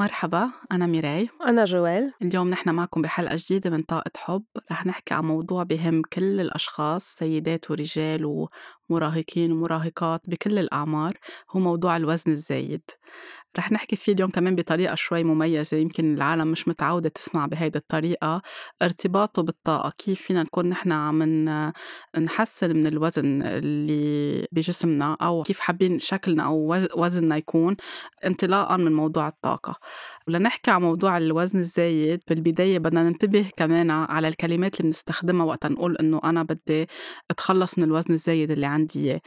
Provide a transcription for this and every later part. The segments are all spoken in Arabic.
مرحبا أنا ميراي. أنا جوال. اليوم نحن معكم بحلقة جديدة من طاقة حب. رح نحكي عن موضوع بهم كل الأشخاص سيدات ورجال ومراهقين ومراهقات بكل الأعمار هو موضوع الوزن الزايد. رح نحكي فيه اليوم كمان بطريقة شوي مميزة يمكن العالم مش متعودة تسمع بهيدي الطريقة ارتباطه بالطاقة كيف فينا نكون نحن عم نحسن من الوزن اللي بجسمنا أو كيف حابين شكلنا أو وزننا يكون انطلاقا من موضوع الطاقة. ولنحكي عن موضوع الوزن الزايد بالبداية بدنا ننتبه كمان على الكلمات اللي بنستخدمها وقت نقول إنه أنا بدي أتخلص من الوزن الزايد اللي إياه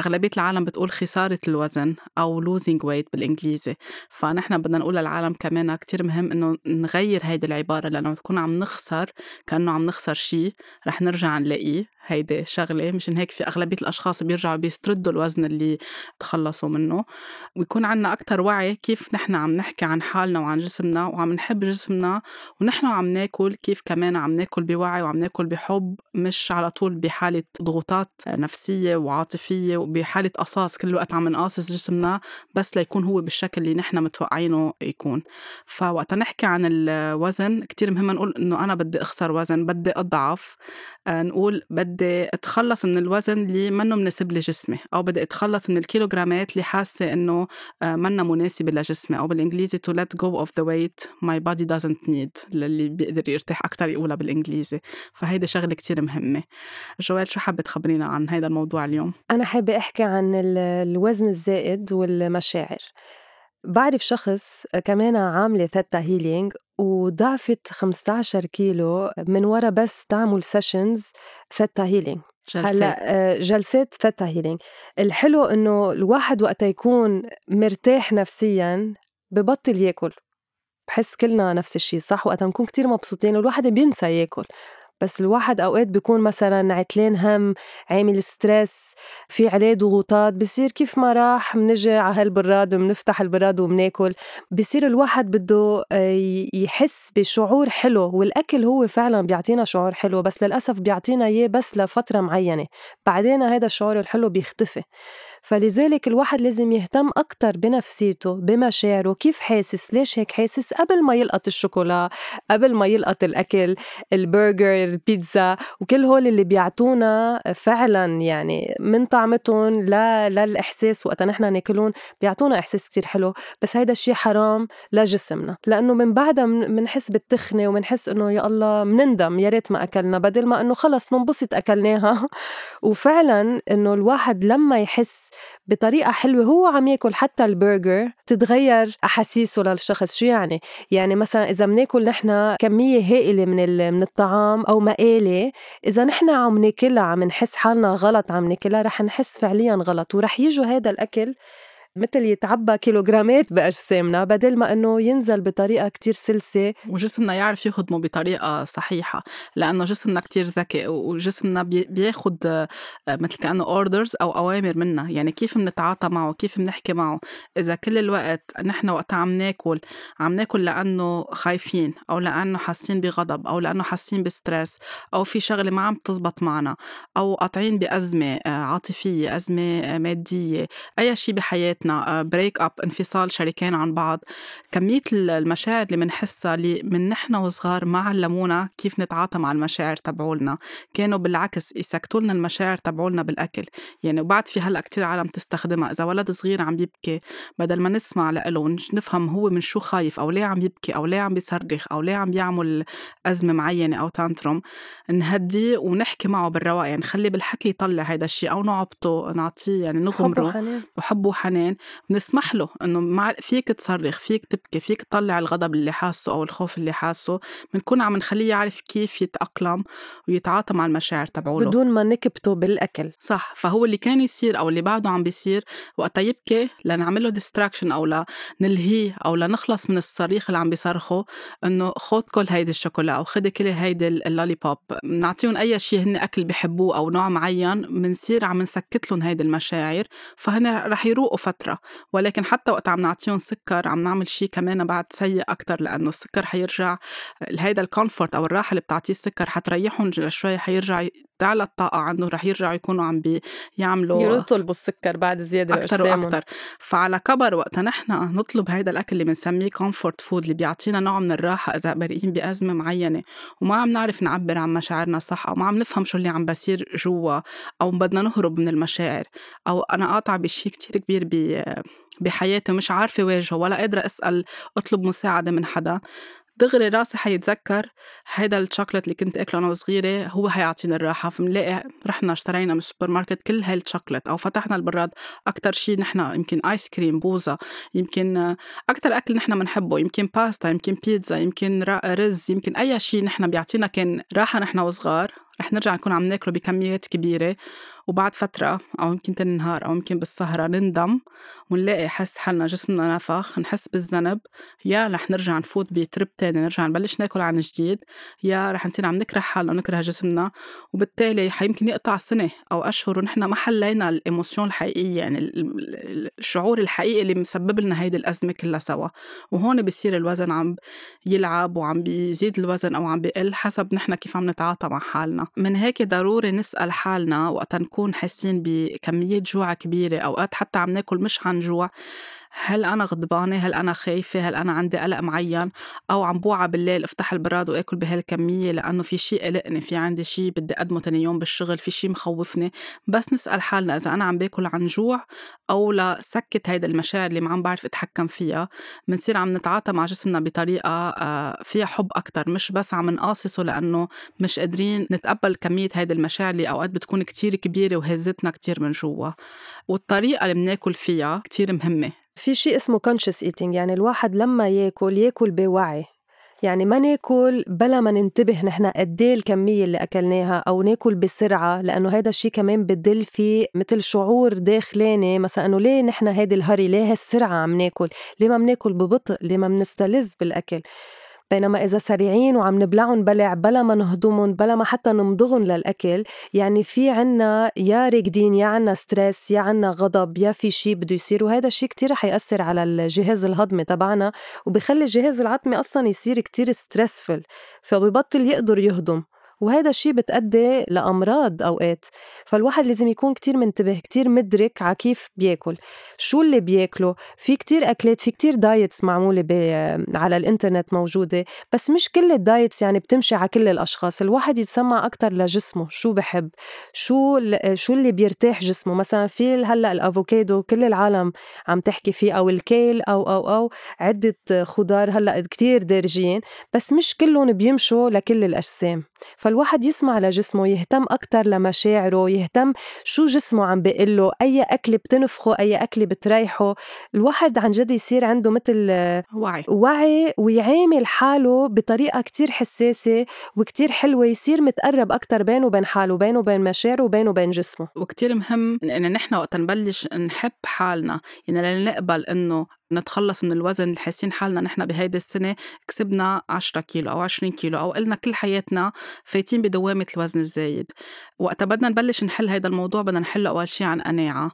أغلبية العالم بتقول خسارة الوزن أو losing weight بالإنجليزي فنحن بدنا نقول للعالم كمان كتير مهم إنه نغير هيدي العبارة لأنه تكون عم نخسر كأنه عم نخسر شيء رح نرجع نلاقيه هيدي شغلة مشان هيك في أغلبية الأشخاص بيرجعوا بيستردوا الوزن اللي تخلصوا منه. ويكون عندنا أكثر وعي كيف نحن عم نحكي عن حالنا وعن جسمنا وعم نحب جسمنا ونحن عم ناكل كيف كمان عم ناكل بوعي وعم ناكل بحب مش على طول بحالة ضغوطات نفسية وعاطفية وبحالة قصاص كل الوقت عم نقاصص جسمنا بس ليكون هو بالشكل اللي نحن متوقعينه يكون. فوقت نحكي عن الوزن كتير مهم نقول إنه أنا بدي أخسر وزن بدي أضعف. آه، نقول بدي أتخلص من الوزن اللي منه مناسب لجسمي أو بدي أتخلص من الكيلوغرامات اللي حاسة إنه آه، منا مناسبة لجسمي أو بالإنجليزي to let go of the weight my body doesn't need للي بيقدر يرتاح أكثر يقولها بالإنجليزي. فهيدي شغلة كتير مهمة. جوال شو حابة تخبرينا عن هذا الموضوع اليوم؟ أنا حابة أحكي عن الوزن الزائد والمشاعر. بعرف شخص كمان عاملة theta healing وضعفت 15 كيلو من ورا بس تعمل sessions theta healing هلأ آه، جلسات theta healing الحلو إنه الواحد وقت يكون مرتاح نفسيا ببطل ياكل. بحس كلنا نفس الشيء صح؟ وقت نكون كتير مبسوطين والواحد بينسى ياكل. بس الواحد أوقات بيكون مثلا عتلان هم عامل ستريس في عليه ضغوطات بصير كيف ما راح بنجي على هالبراد وبنفتح البراد وبناكل بصير الواحد بده آه، يحس بشعور حلو والأكل هو فعلا بيعطينا شعور حلو بس للأسف بيعطينا إياه بس لفترة معينة بعدين هذا الشعور الحلو بيختفي. فلذلك الواحد لازم يهتم أكتر بنفسيته بمشاعره كيف حاسس ليش هيك حاسس؟ قبل ما يلقط الشوكولا قبل ما يلقط الأكل البرجر البيتزا وكل هول اللي بيعطونا فعلا يعني من طعمتهم لا للإحساس وقت نحن ناكلون بيعطونا إحساس كتير حلو. بس هيدا الشيء حرام لجسمنا لأنه من بعدها منحس بالتخنة ومنحس إنه يا الله منندم يا ريت ما أكلنا بدل ما إنه خلص ننبسط أكلناها. وفعلا إنه الواحد لما يحس بطريقة حلوة هو عم ياكل حتى البرجر تتغير أحاسيسه للشخص شو يعني؟ يعني مثلا إذا بناكل نحن كمية هائلة من من الطعام أو مقالة إذا نحن عم ناكلها عم نحس حالنا غلط عم ناكلها رح نحس فعليا غلط ورح يجوا هذا الأكل مثل يتعبى كيلوغرامات بأجسامنا بدل ما إنه ينزل بطريقة كتير سلسة. وجسمنا يعرف يهضمه بطريقة صحيحة لأنه جسمنا كتير ذكي وجسمنا بياخد آه، مثل كأنه orders أو أوامر منا يعني كيف بنتعاطى معه كيف بنحكي معه. إذا كل الوقت نحن وقت عم ناكل عم ناكل لأنه خايفين أو لأنه حاسين بغضب أو لأنه حاسين ب stress أو في شغلة ما عم تزبط معنا أو قاطعين بأزمة آه، عاطفية أزمة آه، مادية أي شيء بحياتنا. حياتنا break up انفصال شريكين عن بعض. كمية المشاعر اللي بنحسها اللي من نحن وصغار ما علمونا كيف نتعاطى مع المشاعر تبعولنا. كانوا بالعكس يسكتوا لنا المشاعر تبعولنا بالأكل. يعني وبعد في هلأ كتير عالم تستخدمها. إذا ولد صغير عم يبكي بدل ما نسمع له نفهم هو من شو خايف أو ليه عم يبكي أو ليه عم بيصرخ أو ليه عم بيعمل أزمة معينة أو تانتروم نهديه ونحكي معه بالرواق يعني نخلي بالحكي يطلع هيدا الشيء أو نعبطه نعطيه يعني نغمره. وحب وحنان بنسمح له إنه مع فيك تصرخ فيك تبكي فيك تطلع الغضب اللي حاسه أو الخوف اللي حاسه بنكون عم نخليه يعرف كيف يتأقلم ويتعاطى مع المشاعر تبعوله. بدون ما نكبته بالأكل. صح فهو اللي كان يصير أو اللي بعده عم بيصير وقتها يبكي لنعمل له distraction أو لنلهيه أو لنخلص من الصريخ اللي عم بيصرخه إنه خذ كل هيدي الشوكولا أو خذي كل هيدي ال lollipop بنعطيهم أي شيء هن أكل بحبوه أو نوع معين بنصير عم نسكت لهم هيدي المشاعر فهن رح يروقوا فترة فترة ولكن حتى وقت عم نعطيهم سكر عم نعمل شيء كمان بعد سيء أكتر لأنه السكر حيرجع هيدا ال comfort أو الراحة اللي بتعطيه السكر حتريحهم شوي حيرجع تعلى الطاقة عندهم رح يرجعوا يكونوا عم بيعملوا يطلبوا السكر بعد زيادة أكتر وأكتر. فعلى كبر وقتا نحن نطلب هيدا الأكل اللي بنسميه comfort food اللي بيعطينا نوع من الراحة إذا مرقين بأزمة معينة. وما عم نعرف نعبر عن مشاعرنا صح أو ما عم نفهم شو اللي عم بصير جوا أو بدنا نهرب من المشاعر. أو أنا قاطعة بشي كتير كبير بحياتي ومش عارفة واجهه ولا قادرة أسأل أطلب مساعدة من حدا. دغري راسي حيتذكر هيدا الشوكلت اللي كنت أكله أنا وصغيره هو حيعطيني الراحة. فمنلاقي رحنا اشترينا من السوبر ماركت كل هاي الشوكلت أو فتحنا البراد. أكثر شيء نحن يمكن ice cream بوزة يمكن أكثر أكل نحن بنحبه يمكن باستا يمكن بيتزا يمكن رز يمكن أي شيء نحن بيعطينا كان راحة نحن وصغار. رح نرجع نكون عم ناكله بكميات كبيرة. وبعد فترة أو يمكن تاني نهار أو يمكن بالسهرة نندم ونلاقي حس حالنا جسمنا نفخ نحس بالذنب يا رح نرجع نفوت بترب تاني نرجع نبلش ناكل عن جديد يا رح نصير عم نكره حالنا ونكره جسمنا وبالتالي حيمكن يقطع سنة أو أشهر ونحن ما حلينا الإيموسيون الحقيقية يعني الشعور الحقيقي اللي مسبب لنا هيدي الأزمة كلها سوا. وهون بصير الوزن عم يلعب وعم بيزيد الوزن أو عم بيقل حسب نحن كيف عم نتعاطى مع حالنا. من هيك ضروري نسأل حالنا وقت نكون حاسين بكمية جوع كبيرة أوقات حتى عم ناكل مش عن جوع. هل أنا غضبانة؟ هل أنا خايفة؟ هل أنا عندي قلق معين؟ أو عم بوعى بالليل أفتح البراد وآكل بهالكمية لأنه في شيء قلقني، في عندي شيء بدي أقدمه تاني يوم بالشغل، في شيء مخوفني، بس نسأل حالنا إذا أنا عم باكل عن جوع أو لسكت هيدا المشاعر اللي ما عم بعرف أتحكم فيها، بنصير عم نتعاطى مع جسمنا بطريقة آه، فيها حب أكتر مش بس عم نقاصصه لأنه مش قادرين نتقبل كمية هيدي المشاعر اللي أوقات بتكون كتير كبيرة وهزتنا كتير من جوا والطريقة اللي بناكل فيها كتير مهمة في شيء اسمه conscious eating يعني الواحد لما ياكل ياكل بوعي. يعني ما ناكل بلا ما ننتبه نحن قد إيه الكمية اللي أكلناها أو ناكل بسرعة لأنه هذا الشيء كمان بدل في مثل شعور داخلاني مثلا إنه ليه نحن هيدي الهري ليه هالسرعة عم ناكل؟ ليه ما بناكل ببطء؟ ليه ما بنستلذ بالأكل؟ بينما إذا سريعين وعم نبلعهم بلع بلا ما نهضمهم بلا ما حتى نمضغهم للأكل يعني في عنا يا راكضين يا عنا stress يا عنا غضب يا في شيء بده يصير وهذا الشيء كتير رح يأثر على الجهاز الهضمي تبعنا وبخلي الجهاز الهضمي أصلا يصير كتير stressful فببطل يقدر يهضم. وهذا الشيء بتأدي لأمراض أوقات. فالواحد لازم يكون كتير منتبه كتير مدرك على كيف بياكل شو اللي بياكله. في كتير أكلات في كتير diets معمولة على الإنترنت موجودة بس مش كل ال diets يعني بتمشي على كل الأشخاص. الواحد يتسمع أكتر لجسمه شو بحب شو شو اللي بيرتاح جسمه. مثلا في هلأ الأفوكادو كل العالم عم تحكي فيه أو الكيل أو أو أو عدة خضار هلأ كتير دارجين بس مش كلهم بيمشوا لكل الأجسام. فالواحد يسمع لجسمه يهتم أكتر لمشاعره يهتم شو جسمه عم بيقله أي أكل بتنفخه أي أكل بتريحه. الواحد عن جد يصير عنده مثل وعي. وعي ويعامل حاله بطريقة كتير حساسة وكتير حلوة يصير متقرب أكتر بينه وبين حاله بينه وبين مشاعره وبينه وبين جسمه. وكتير مهم إن نحن وقت نبلش نحب حالنا يعني لنقبل إنه نتخلص من الوزن اللي حاسين حالنا نحن بهيدي السنة كسبنا 10 كيلو أو 20 كيلو أو قلنا كل حياتنا فايتين بدوامة الوزن الزايد. وقتها بدنا نبلش نحل هيدا الموضوع بدنا نحله أول شي عن قناعة.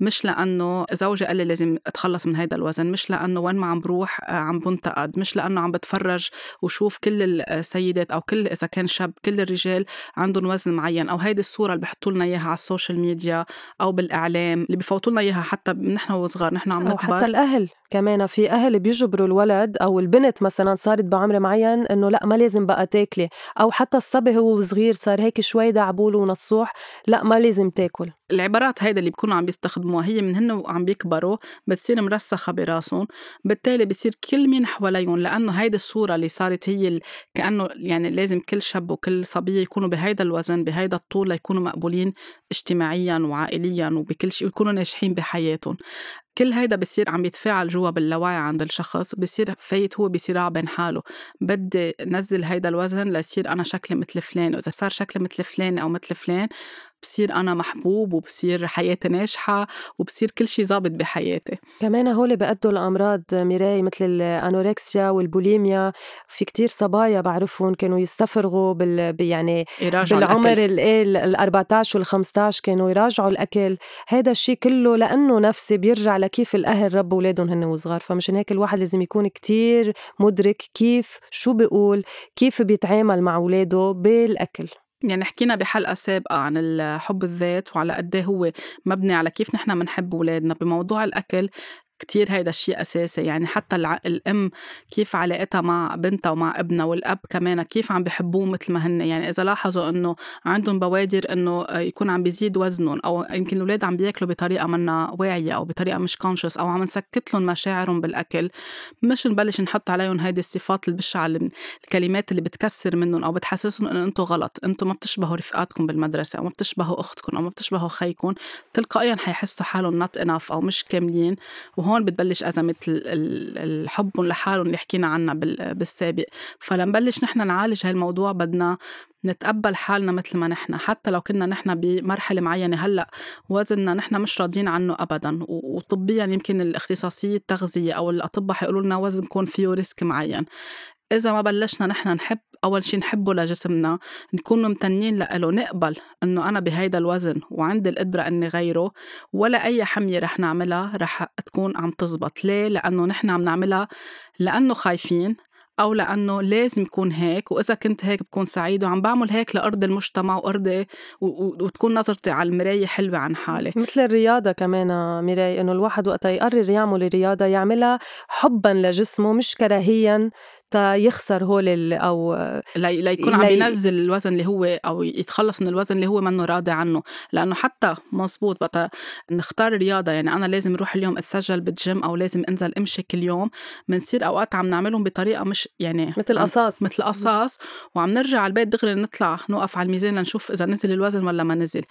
مش لأنه زوجي قال لي لازم أتخلص من هيدا الوزن مش لأنه وين ما عم بروح آه، عم بنتقد مش لأنه عم بتفرج وشوف كل السيدات أو كل إذا كان شاب كل الرجال عندهم وزن معين. أو هيدي الصورة اللي بحطوا لنا إياها على ال social media أو بالإعلام اللي بفوتوا لنا إياها حتى نحن وصغار نحن عم نكبر أو حتى الأهل. كمان في أهل بيجبروا الولد أو البنت مثلا صارت بعمر معين إنه لا ما لازم بقى تاكلي أو حتى الصبي هو صغير صار هيك شوي دعبول ونصوح لا ما لازم تاكل. العبارات هيدا اللي بيكونوا عم بيستخدموها هي من هن وعم بيكبروا بتصير مرسخة براسهم بالتالي بصير كل مين حواليهم لأنه هيدي الصورة اللي صارت هي كأنه يعني لازم كل شاب وكل صبية يكونوا بهيدا الوزن بهيدا الطول ليكونوا مقبولين اجتماعيا وعائليا وبكل شيء ويكونوا ناجحين بحياتهم كل هيدا بصير عم يتفاعل جوا باللاوعي عند الشخص بصير فايت هو بصراع بين حاله. بدي نزل هيدا الوزن ليصير أنا شكلي مثل فلان وإذا صار شكلي مثل فلان أو مثل فلان بصير أنا محبوب وبصير حياتي ناجحة وبصير كل شيء ظابط بحياتي. كمان هول بيأدوا لأمراض ميراي مثل الأنوركسيا والبوليميا. في كتير صبايا بعرفهم كانوا يستفرغوا بال يعني بالعمر ال 14 وال 15 كانوا يراجعوا الأكل. هذا الشيء كله لأنه نفسي بيرجع لكيف الأهل ربوا أولادهم هن وصغار. فمشان هيك الواحد لازم يكون كتير مدرك كيف شو بيقول كيف بيتعامل مع أولاده بالأكل. يعني حكينا بحلقة سابقة عن حب الذات وعلى قد إيه هو مبني على كيف نحن بنحب أولادنا بموضوع الأكل كتير هيدا الشيء أساسي. يعني حتى الأم كيف علاقتها مع بنتها ومع ابنها والأب كمان كيف عم بحبوه مثل ما هن يعني إذا لاحظوا إنه عندهم بوادر إنه يكون عم بيزيد وزنهم أو يمكن الأولاد عم بيأكلوا بطريقة منا واعية أو بطريقة مش كونشس أو عم نسكت لهم مشاعرهم بالأكل مش نبلش نحط عليهم هيدي الصفات البشعة الكلمات اللي بتكسر منهم أو بتحسسهم إنه أنتم غلط أنتم ما بتشبهوا رفقاتكم بالمدرسة أو ما بتشبهوا أختكم أو ما بتشبهوا خيكم تلقائيا حيحسوا حالهم not enough أو مش كاملين وهون هون بتبلش أزمة الحب لحالهم اللي حكينا عنها بالسابق. فلنبلش نحن نعالج هالموضوع بدنا نتقبل حالنا مثل ما نحن. حتى لو كنا نحن بمرحلة معينة هلأ وزننا نحن مش راضيين عنه أبدا. وطبيا يمكن الاختصاصية التغذية أو الأطباء حيقولوا لنا وزنكم فيه risk معين. إذا ما بلشنا نحن نحب أول شي نحبه لجسمنا نكون ممتنين لإله نقبل إنه أنا بهيدا الوزن وعندي القدرة إني غيره ولا أي حمية رح نعملها رح تكون عم تزبط. ليه؟ لأنه نحن عم نعملها لأنه خايفين أو لأنه لازم يكون هيك وإذا كنت هيك بكون سعيد وعم بعمل هيك لأرضي المجتمع وأرضي وتكون نظرتي على المراية حلوة عن حالي. مثل الرياضة كمان ميراي إنه الواحد وقتها يقرر يعمل رياضة يعملها حبا لجسمه مش كراهيا. تا يخسر هول أو ليكون عم ينزل الوزن اللي هو أو يتخلص من الوزن اللي هو منه راضي عنه. لأنه حتى مزبوط بقى نختار رياضة يعني أنا لازم أروح اليوم أتسجل بالجيم أو لازم أنزل أمشي كل يوم. بنصير أوقات عم نعملهم بطريقة مش يعني مثل قصاص مثل قصاص وعم نرجع على البيت دغري نطلع نوقف على الميزان لنشوف إذا نزل الوزن ولا ما نزل.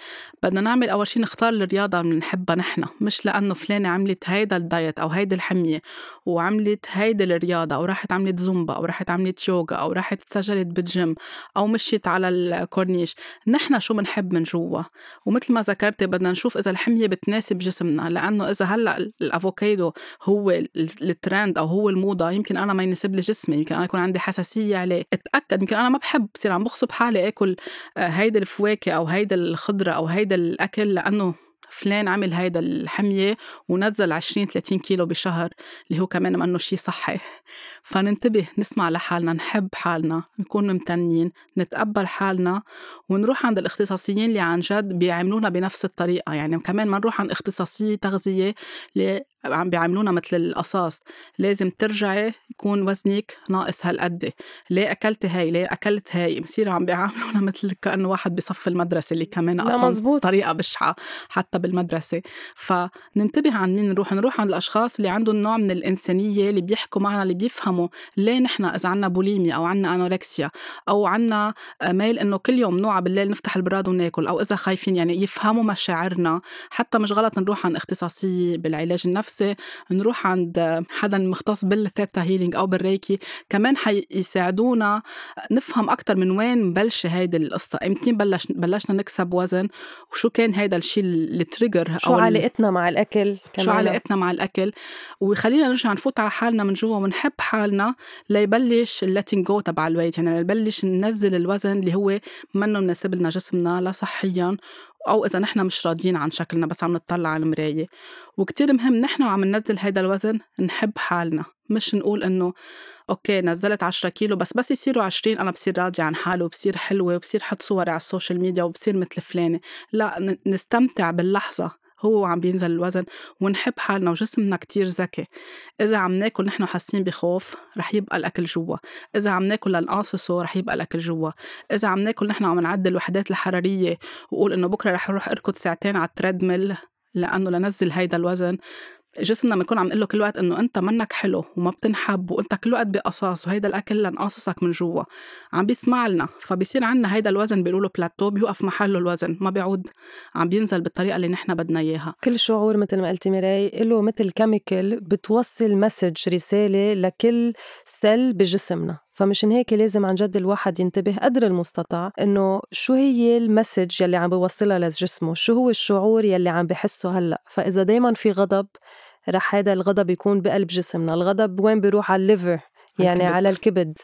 بدنا نعمل أول شيء نختار الرياضة اللي بنحبها نحن مش لأنه فلانة عملت هيدا ال diet أو هيدي الحمية وعملت هيدي الرياضة أو راحت عملت زومبا. أو راحت عملت يوغا أو راحت سجلت بالجيم أو مشيت على الكورنيش. نحن شو بنحب من جوا؟ ومثل ما ذكرتي بدنا نشوف إذا الحمية بتناسب جسمنا لأنه إذا هلأ الأفوكادو هو الترند أو هو الموضة يمكن أنا ما يناسب لي جسمي يمكن أنا يكون عندي حساسية عليه. أتأكد يمكن أنا ما بحب بصير عم بغصب حالي آكل آه، هيدي الفواكه أو هيدا الخضرة أو هيدا الأكل لأنه فلان عمل هيدا الحمية ونزل 20 30 كيلو بشهر اللي هو كمان منه شيء صحي. فننتبه نسمع لحالنا نحب حالنا نكون ممتنين نتقبل حالنا ونروح عند الاختصاصيين اللي عن جد بيعاملونا بنفس الطريقة. يعني كمان ما نروح عند اختصاصية تغذية اللي عم بيعاملونا مثل القصاص. لازم ترجعي يكون وزنك ناقص هالقد. ليه اكلتي هاي؟ ليه أكلت هاي؟ بصير عم بيعاملونا مثل كأنه واحد بصف المدرسة اللي كمان أصلا مزبوط. طريقة بشعة حتى بالمدرسة. فننتبه عن مين نروح؟ نروح عند الأشخاص اللي عندهم نوع من الإنسانية اللي بيحكوا معنا اللي بيفهموا ليه نحن إذا عنا بوليميا أو عنا anorexia أو عنا ميل إنه كل يوم نوعى بالليل نفتح البراد وناكل أو إذا خايفين يعني يفهموا مشاعرنا. حتى مش غلط نروح عند اختصاصية بالعلاج النفسي نفسي نروح عند حدا مختص بال theta healing أو بال Reiki كمان حيساعدونا نفهم أكثر من وين مبلشه هيدي القصة. إمتى بلش بلشنا نكسب وزن. وشو كان هيدا الشيء اللي trigger شو علاقتنا مع الأكل كمان؟ شو علاقتنا مع الأكل؟ ويخلينا نرجع نفوت على حالنا من جوا ونحب حالنا ليبلش ال letting go تبع ال weight يعني ليبلش ننزل الوزن اللي هو منه مناسب لنا جسمنا لا صحيا أو إذا نحن مش راضيين عن شكلنا بس عم نطلع على المراية. وكتير مهم نحن وعم ننزل هيدا الوزن نحب حالنا. مش نقول إنه okay نزلت عشرة كيلو بس بس يصيروا عشرين أنا بصير راضية عن حالي وبصير حلوة وبصير حط صوري على ال social media وبصير مثل فلانة. لا نستمتع باللحظة. هو عم بينزل الوزن ونحب حالنا وجسمنا كتير ذكي. إذا عم ناكل نحن حاسين بخوف رح يبقى الأكل جوا. إذا عم ناكل لنقاصصه رح يبقى الأكل جوا. إذا عم ناكل نحن عم نعدل الوحدات الحرارية وقول إنه بكرة رح أروح أركض ساعتين على التريدميل لأنه لنزل هيدا الوزن جسمنا بنكون عم نقول له كل وقت إنه أنت منك حلو وما بتنحب وأنت كل وقت بقصاص وهيدا الأكل لنقاصصك من جوا عم بيسمع لنا فبصير عندنا هيدا الوزن بيقولوا له بلاتو بيوقف محله الوزن ما بيعود عم بينزل بالطريقة اللي نحن بدنا إياها. كل شعور مثل ما قلتي ميراي له مثل chemical بتوصل message رسالة لكل cell بجسمنا. فمشان هيك لازم عن جد الواحد ينتبه قدر المستطاع إنه شو هي ال message يلي عم بيوصلها لجسمه؟ شو هو الشعور يلي عم بحسه هلأ؟ فإذا دايما في غضب رح هذا الغضب يكون بقلب جسمنا الغضب وين بيروح؟ على ال liver يعني الكبد. على الكبد.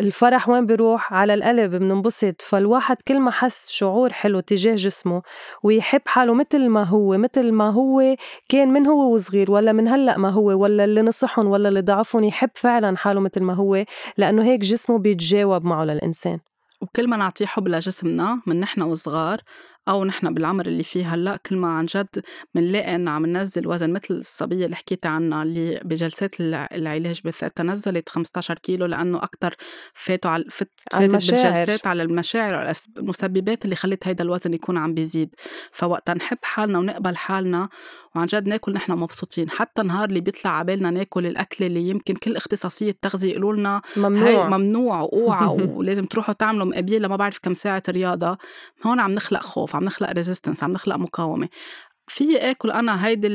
الفرح وين بيروح؟ على القلب بننبسط. فالواحد كل ما حس شعور حلو تجاه جسمه ويحب حاله مثل ما هو مثل ما هو كان من هو وصغير ولا من هلأ ما هو ولا اللي نصحهم ولا اللي ضعفهم يحب فعلا حاله مثل ما هو لأنه هيك جسمه بيتجاوب معه للإنسان. وكل ما نعطيه حب لجسمنا من نحن وصغار أو نحن بالعمر اللي فيه هلأ كل ما عن جد بنلاقي إنه عم ننزل وزن مثل الصبية اللي حكيت عنها اللي بجلسات العلاج بالذات نزلت 15 كيلو لأنه أكثر فاتوا على فت فاتت بالجلسات على المشاعر المسببات اللي خلت هيدا الوزن يكون عم بيزيد. فوقتها نحب حالنا ونقبل حالنا وعن جد ناكل نحن مبسوطين. حتى نهار اللي بيطلع عبالنا ناكل الأكلة اللي يمكن كل اختصاصية تغذية يقولوا لنا ممنوع. ممنوع وأوعى ولازم تروحوا تعملوا مقابيل لما بعرف كم ساعة رياضة. هون عم نخلق خوف عم نخلق ريزيستنس عم نخلق مقاومة. في آكل أنا هيدي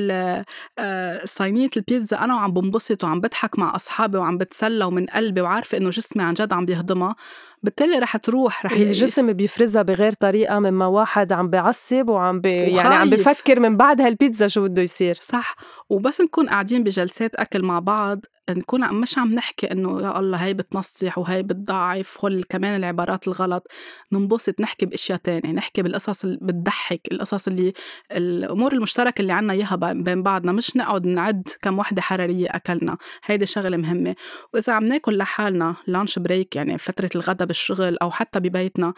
آه، صينية البيتزا أنا وعم بنبسط وعم بضحك مع أصحابي وعم بتسلى ومن قلبي وعارفة إنه جسمي عن جد عم بيهضمها. بالتالي رح تروح رح الجسم بيفرزها بغير طريقة مما واحد عم بعصب وعم بي يعني عم بفكر من بعد هالبيتزا شو بده يصير. صح. وبس نكون قاعدين بجلسات أكل مع بعض نكون مش عم نحكي إنه يا الله هي بتنصح وهي بتضعف هول كمان العبارات الغلط. ننبسط نحكي بأشياء تانية نحكي بالقصص اللي بتضحك القصص اللي الأمور المشتركة اللي عنا إياها بين بعضنا مش نقعد نعد كم وحدة حرارية أكلنا. هيدي شغلة مهمة. وإذا عم ناكل لحالنا lunch break يعني فترة الغداء بالشغل أو حتى ببيتنا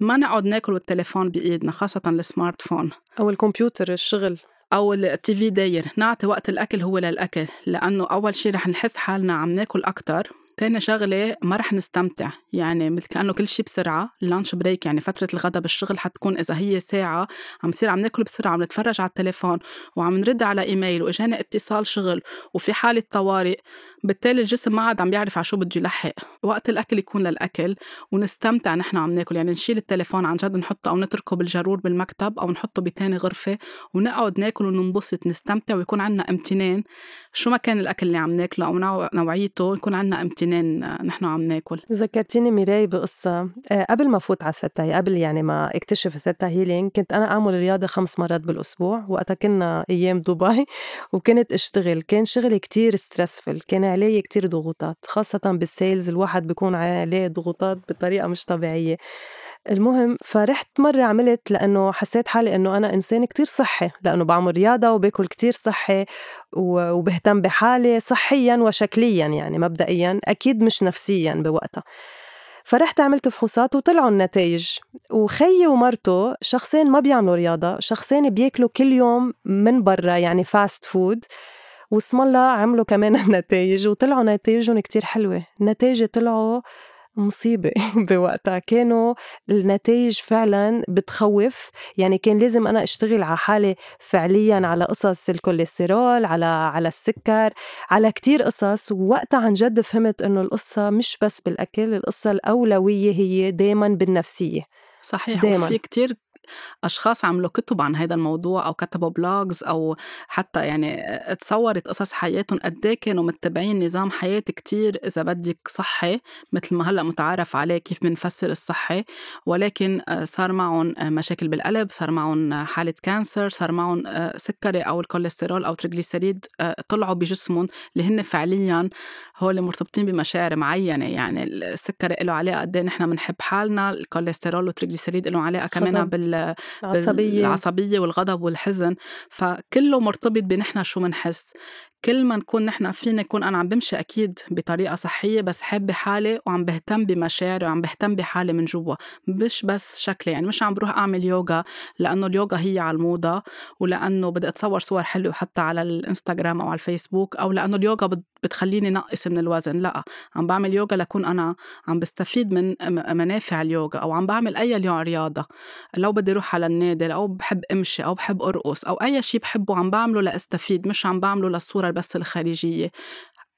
ما نقعد ناكل والتليفون بإيدنا خاصة ال smartphone. أو الكمبيوتر الشغل. أو التي في داير. نعطي وقت الأكل هو للأكل لأنه أول شيء رح نحس حالنا عم ناكل أكثر تاني شغلة ما رح نستمتع. يعني مثل كأنه كل شيء بسرعة ال lunch break يعني فترة الغداء بالشغل حتكون إذا هي ساعة عم نصير عم ناكل بسرعة عم نتفرج على التليفون وعم نرد على إيميل وإجانا اتصال شغل وفي حالة طوارئ بالتالي الجسم ما عاد عم بيعرف على شو بده يلحق. وقت الأكل يكون للأكل ونستمتع نحن عم ناكل. يعني نشيل التليفون عن جد نحطه أو نتركه بالجرور بالمكتب أو نحطه بتاني غرفة ونقعد ناكل وننبسط نستمتع ويكون عنا امتنان. شو ما كان الأكل اللي عم ناكله أو نوعيته يكون عنا امتنان آه، نحن عم ناكل. ذكرتيني ميراي بقصة. آه، قبل ما فوت على الثتا قبل يعني ما اكتشف ال theta healing كنت أنا أعمل رياضة خمس مرات بالأسبوع وقتها كنا أيام دبي وكنت أشتغل. كان شغلي كتير stressful كان علي كتير ضغوطات خاصة بال sales الواحد بيكون عليه ضغوطات بطريقة مش طبيعية. المهم فرحت مرة عملت لأنه حسيت حالي إنه أنا إنسان كتير صحي لأنه بعمل رياضة وباكل كتير صحي وبهتم بحالي صحيا وشكليا يعني مبدئيا أكيد مش نفسيا بوقتها. فرحت عملت فحوصات وطلعوا النتائج. وخيي ومرته شخصين ما بيعملوا رياضة شخصين بياكلوا كل يوم من برا يعني fast food واسم الله عملوا كمان النتائج وطلعوا نتائجهم كتير حلوة. النتائج طلعوا مصيبة بوقتها. كانوا النتائج فعلا بتخوف. يعني كان لازم أنا أشتغل على حالي فعليا على قصص الكوليسترول على على السكر على كتير قصص. ووقتها عن جد فهمت إنه القصة مش بس بالأكل القصة الأولوية هي دايما بالنفسية. صحيح. دايما. وفي كتير أشخاص عملوا كتب عن هذا الموضوع أو كتبوا blogs أو حتى يعني تصورت قصص حياتهم قد إيه كانوا متبعين نظام حياة كتير إذا بدك صحي مثل ما هلأ متعارف عليه كيف بنفسر الصحي. ولكن صار معهم مشاكل بالقلب صار معهم حالة cancer صار معهم سكري أو الكوليسترول أو triglyceride طلعوا بجسمهم اللي هن فعليا هول مرتبطين بمشاعر معينة. يعني السكري له علاقة قد إيه نحن بنحب حالنا الكوليسترول وال triglyceride له علاقة كمان بال العصبية. والغضب والحزن فكله مرتبط بنحن شو منحس. كل ما نكون نحن فينا يكون أنا عم بمشي أكيد بطريقة صحية بس حابة حالي وعم بهتم بمشاعري وعم بهتم بحالي من جوا. مش بس شكلي يعني مش عم بروح أعمل يوغا لأنه اليوغا هي على الموضة ولأنه بدي أتصور صور حلوة حتى على الإنستغرام أو على الفيسبوك أو لأنه اليوغا بتخليني نقص من الوزن. لأ عم بعمل يوغا لكون أنا عم بستفيد من منافع اليوغا أو عم بعمل أي نوع رياضة. لو بدي أروح على النادي أو بحب أمشي أو بحب أرقص أو أي شيء بحبه عم بعمله لأستفيد مش عم بعمله للصورة بس الخارجيه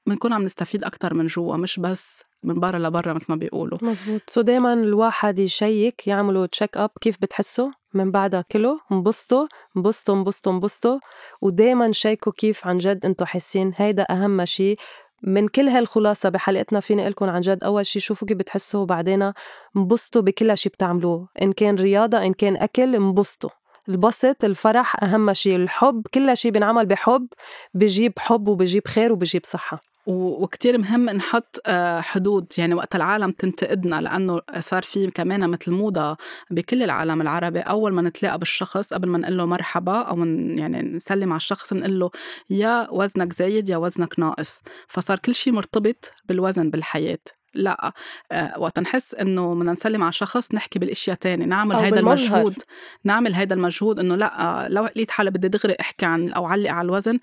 بنكون عم نستفيد أكتر من جوا مش بس من برا لبرا مثل ما بيقولوا. مزبوط. so دايما الواحد ي check يعملوا check up كيف بتحسوا؟ من بعدها كله انبسطوا انبسطوا انبسطوا انبسطوا. ودايما check وا كيف عن جد أنتم حاسين. هيدا أهم شيء من كل هالخلاصة بحلقتنا فيني لكم عن جد أول شيء شوفوا كيف بتحسوا. وبعدين انبسطوا بكل شيء بتعملوه. إن كان رياضة إن كان أكل انبسطوا. البسط الفرح أهم شيء الحب كل شيء بنعمل بحب بجيب حب وبجيب خير وبجيب صحة. وكتير مهم نحط آه، حدود. يعني وقت العالم تنتقدنا لأنه صار في كمان مثل موضة بكل العالم العربي. أول ما نتلاقى بالشخص قبل ما نقول له مرحبا أو من يعني نسلم على الشخص نقول له يا وزنك زايد يا وزنك ناقص. فصار كل شيء مرتبط بالوزن بالحياة. لأ آه وقت نحس إنه بدنا نسلم على شخص نحكي بالأشياء تاني نعمل بالمظهر. المجهود نعمل هيدا المجهود إنه لأ لو لقيت حالي بدي دغري أحكي عن أو علق على الوزن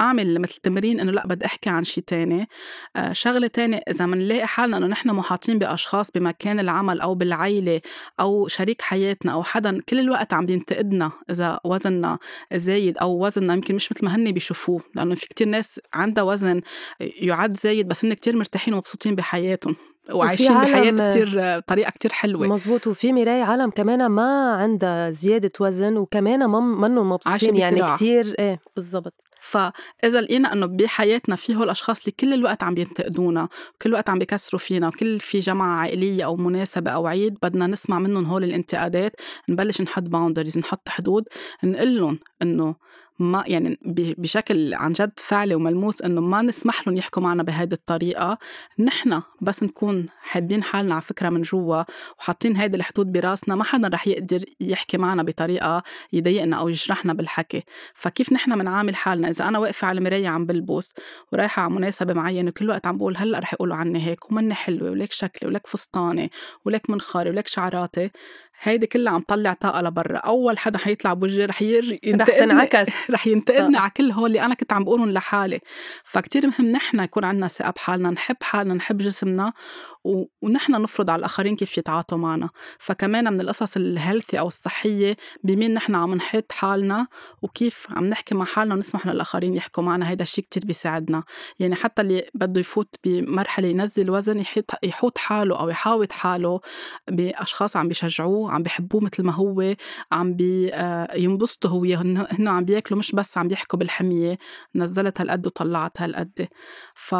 أعمل مثل تمرين إنه لأ بدي أحكي عن شيء تاني. آه شغلة تانية إذا بنلاقي حالنا إنه نحن محاطين بأشخاص بمكان العمل أو بالعيلة أو شريك حياتنا أو حدا كل الوقت عم بينتقدنا إذا وزننا زايد أو وزننا يمكن مش مثل ما هن بيشوفوه. لأنه في كتير ناس عندها وزن يعد زايد بس هن كتير مرتاحين ومبسوطين بحياتهم. وعايشين بحياة كتير بطريقة كتير حلوة. مزبوط وفي مراية عالم كمان ما عندها زيادة وزن وكمان ما منهم مبسوطين يعني. كتير. إيه بالضبط. فاذا لقينا إنه بحياتنا في هول الأشخاص اللي كل الوقت عم بينتقدونا وكل الوقت عم بيكسروا فينا وكل في جمعه عائلية أو مناسبة أو عيد بدنا نسمع منهم هول الانتقادات نبلش نحط باوندريز نحط حدود نقول لهم إنه ما يعني بشكل عن جد فعلي وملموس إنه ما نسمح لهم يحكوا معنا بهيدي الطريقة. نحن بس نكون حابين حالنا على فكرة من جوا وحاطين هيدي الحدود براسنا. ما حدا رح يقدر يحكي معنا بطريقة يضايقنا أو يجرحنا بالحكي. فكيف نحن بنعامل حالنا؟ إذا أنا واقفة على المرايه عم بلبس ورايحة على مناسبة معينة وكل وقت عم بقول هلأ رح يقولوا عني هيك ومني حلوة وليك شكلي ولك فستاني ولك منخاري ولك شعراتي. هيدي كلها عم طلع طاقة لبرا. أول حدا حيطلع بوجهي رح ير... رح تنعكس. رح ينتقدني على كل هول اللي أنا كنت عم بقولهم لحالي. فكتير مهم نحن يكون عندنا ثقة بحالنا نحب حالنا نحب جسمنا و... ونحن نفرض على الآخرين كيف يتعاطوا معنا. فكمان من القصص ال healthy أو الصحية بمين نحن عم نحط حالنا وكيف عم نحكي مع حالنا ونسمح للآخرين يحكوا معنا. هيدا الشيء كتير بيساعدنا. يعني حتى اللي بده يفوت بمرحلة ينزل وزن يحط يحوط حاله أو يحاوط حاله بأشخاص عم بيشجعوه عم بيحبوه مثل ما هو عم بي آه، هو هن عم بياكلوا مش بس عم بيحكوا بالحمية نزلت هالقد وطلعت هالقد. ف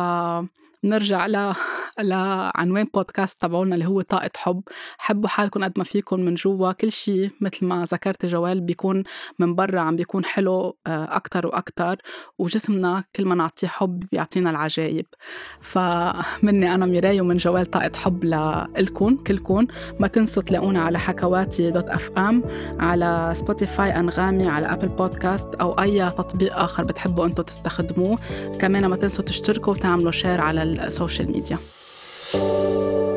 نرجع لعنوان بودكاست تبعولنا اللي هو طاقة حب. حبوا حالكم قد ما فيكم من جوا. كل شيء مثل ما ذكرت جوال بيكون من برا عم بيكون حلو آه، أكتر وأكتر. وجسمنا كل ما نعطيه حب بيعطينا العجايب. فمني أنا ميراي ومن جوال طاقة حب لإلكم كلكم. ما تنسوا تلاقونا على حكواتي dot FM على سبوتيفاي أنغامي على Apple Podcast أو أي تطبيق آخر بتحبوا أنتم تستخدموه. كمان ما تنسوا تشتركوا وتعملوا share على ال social media Música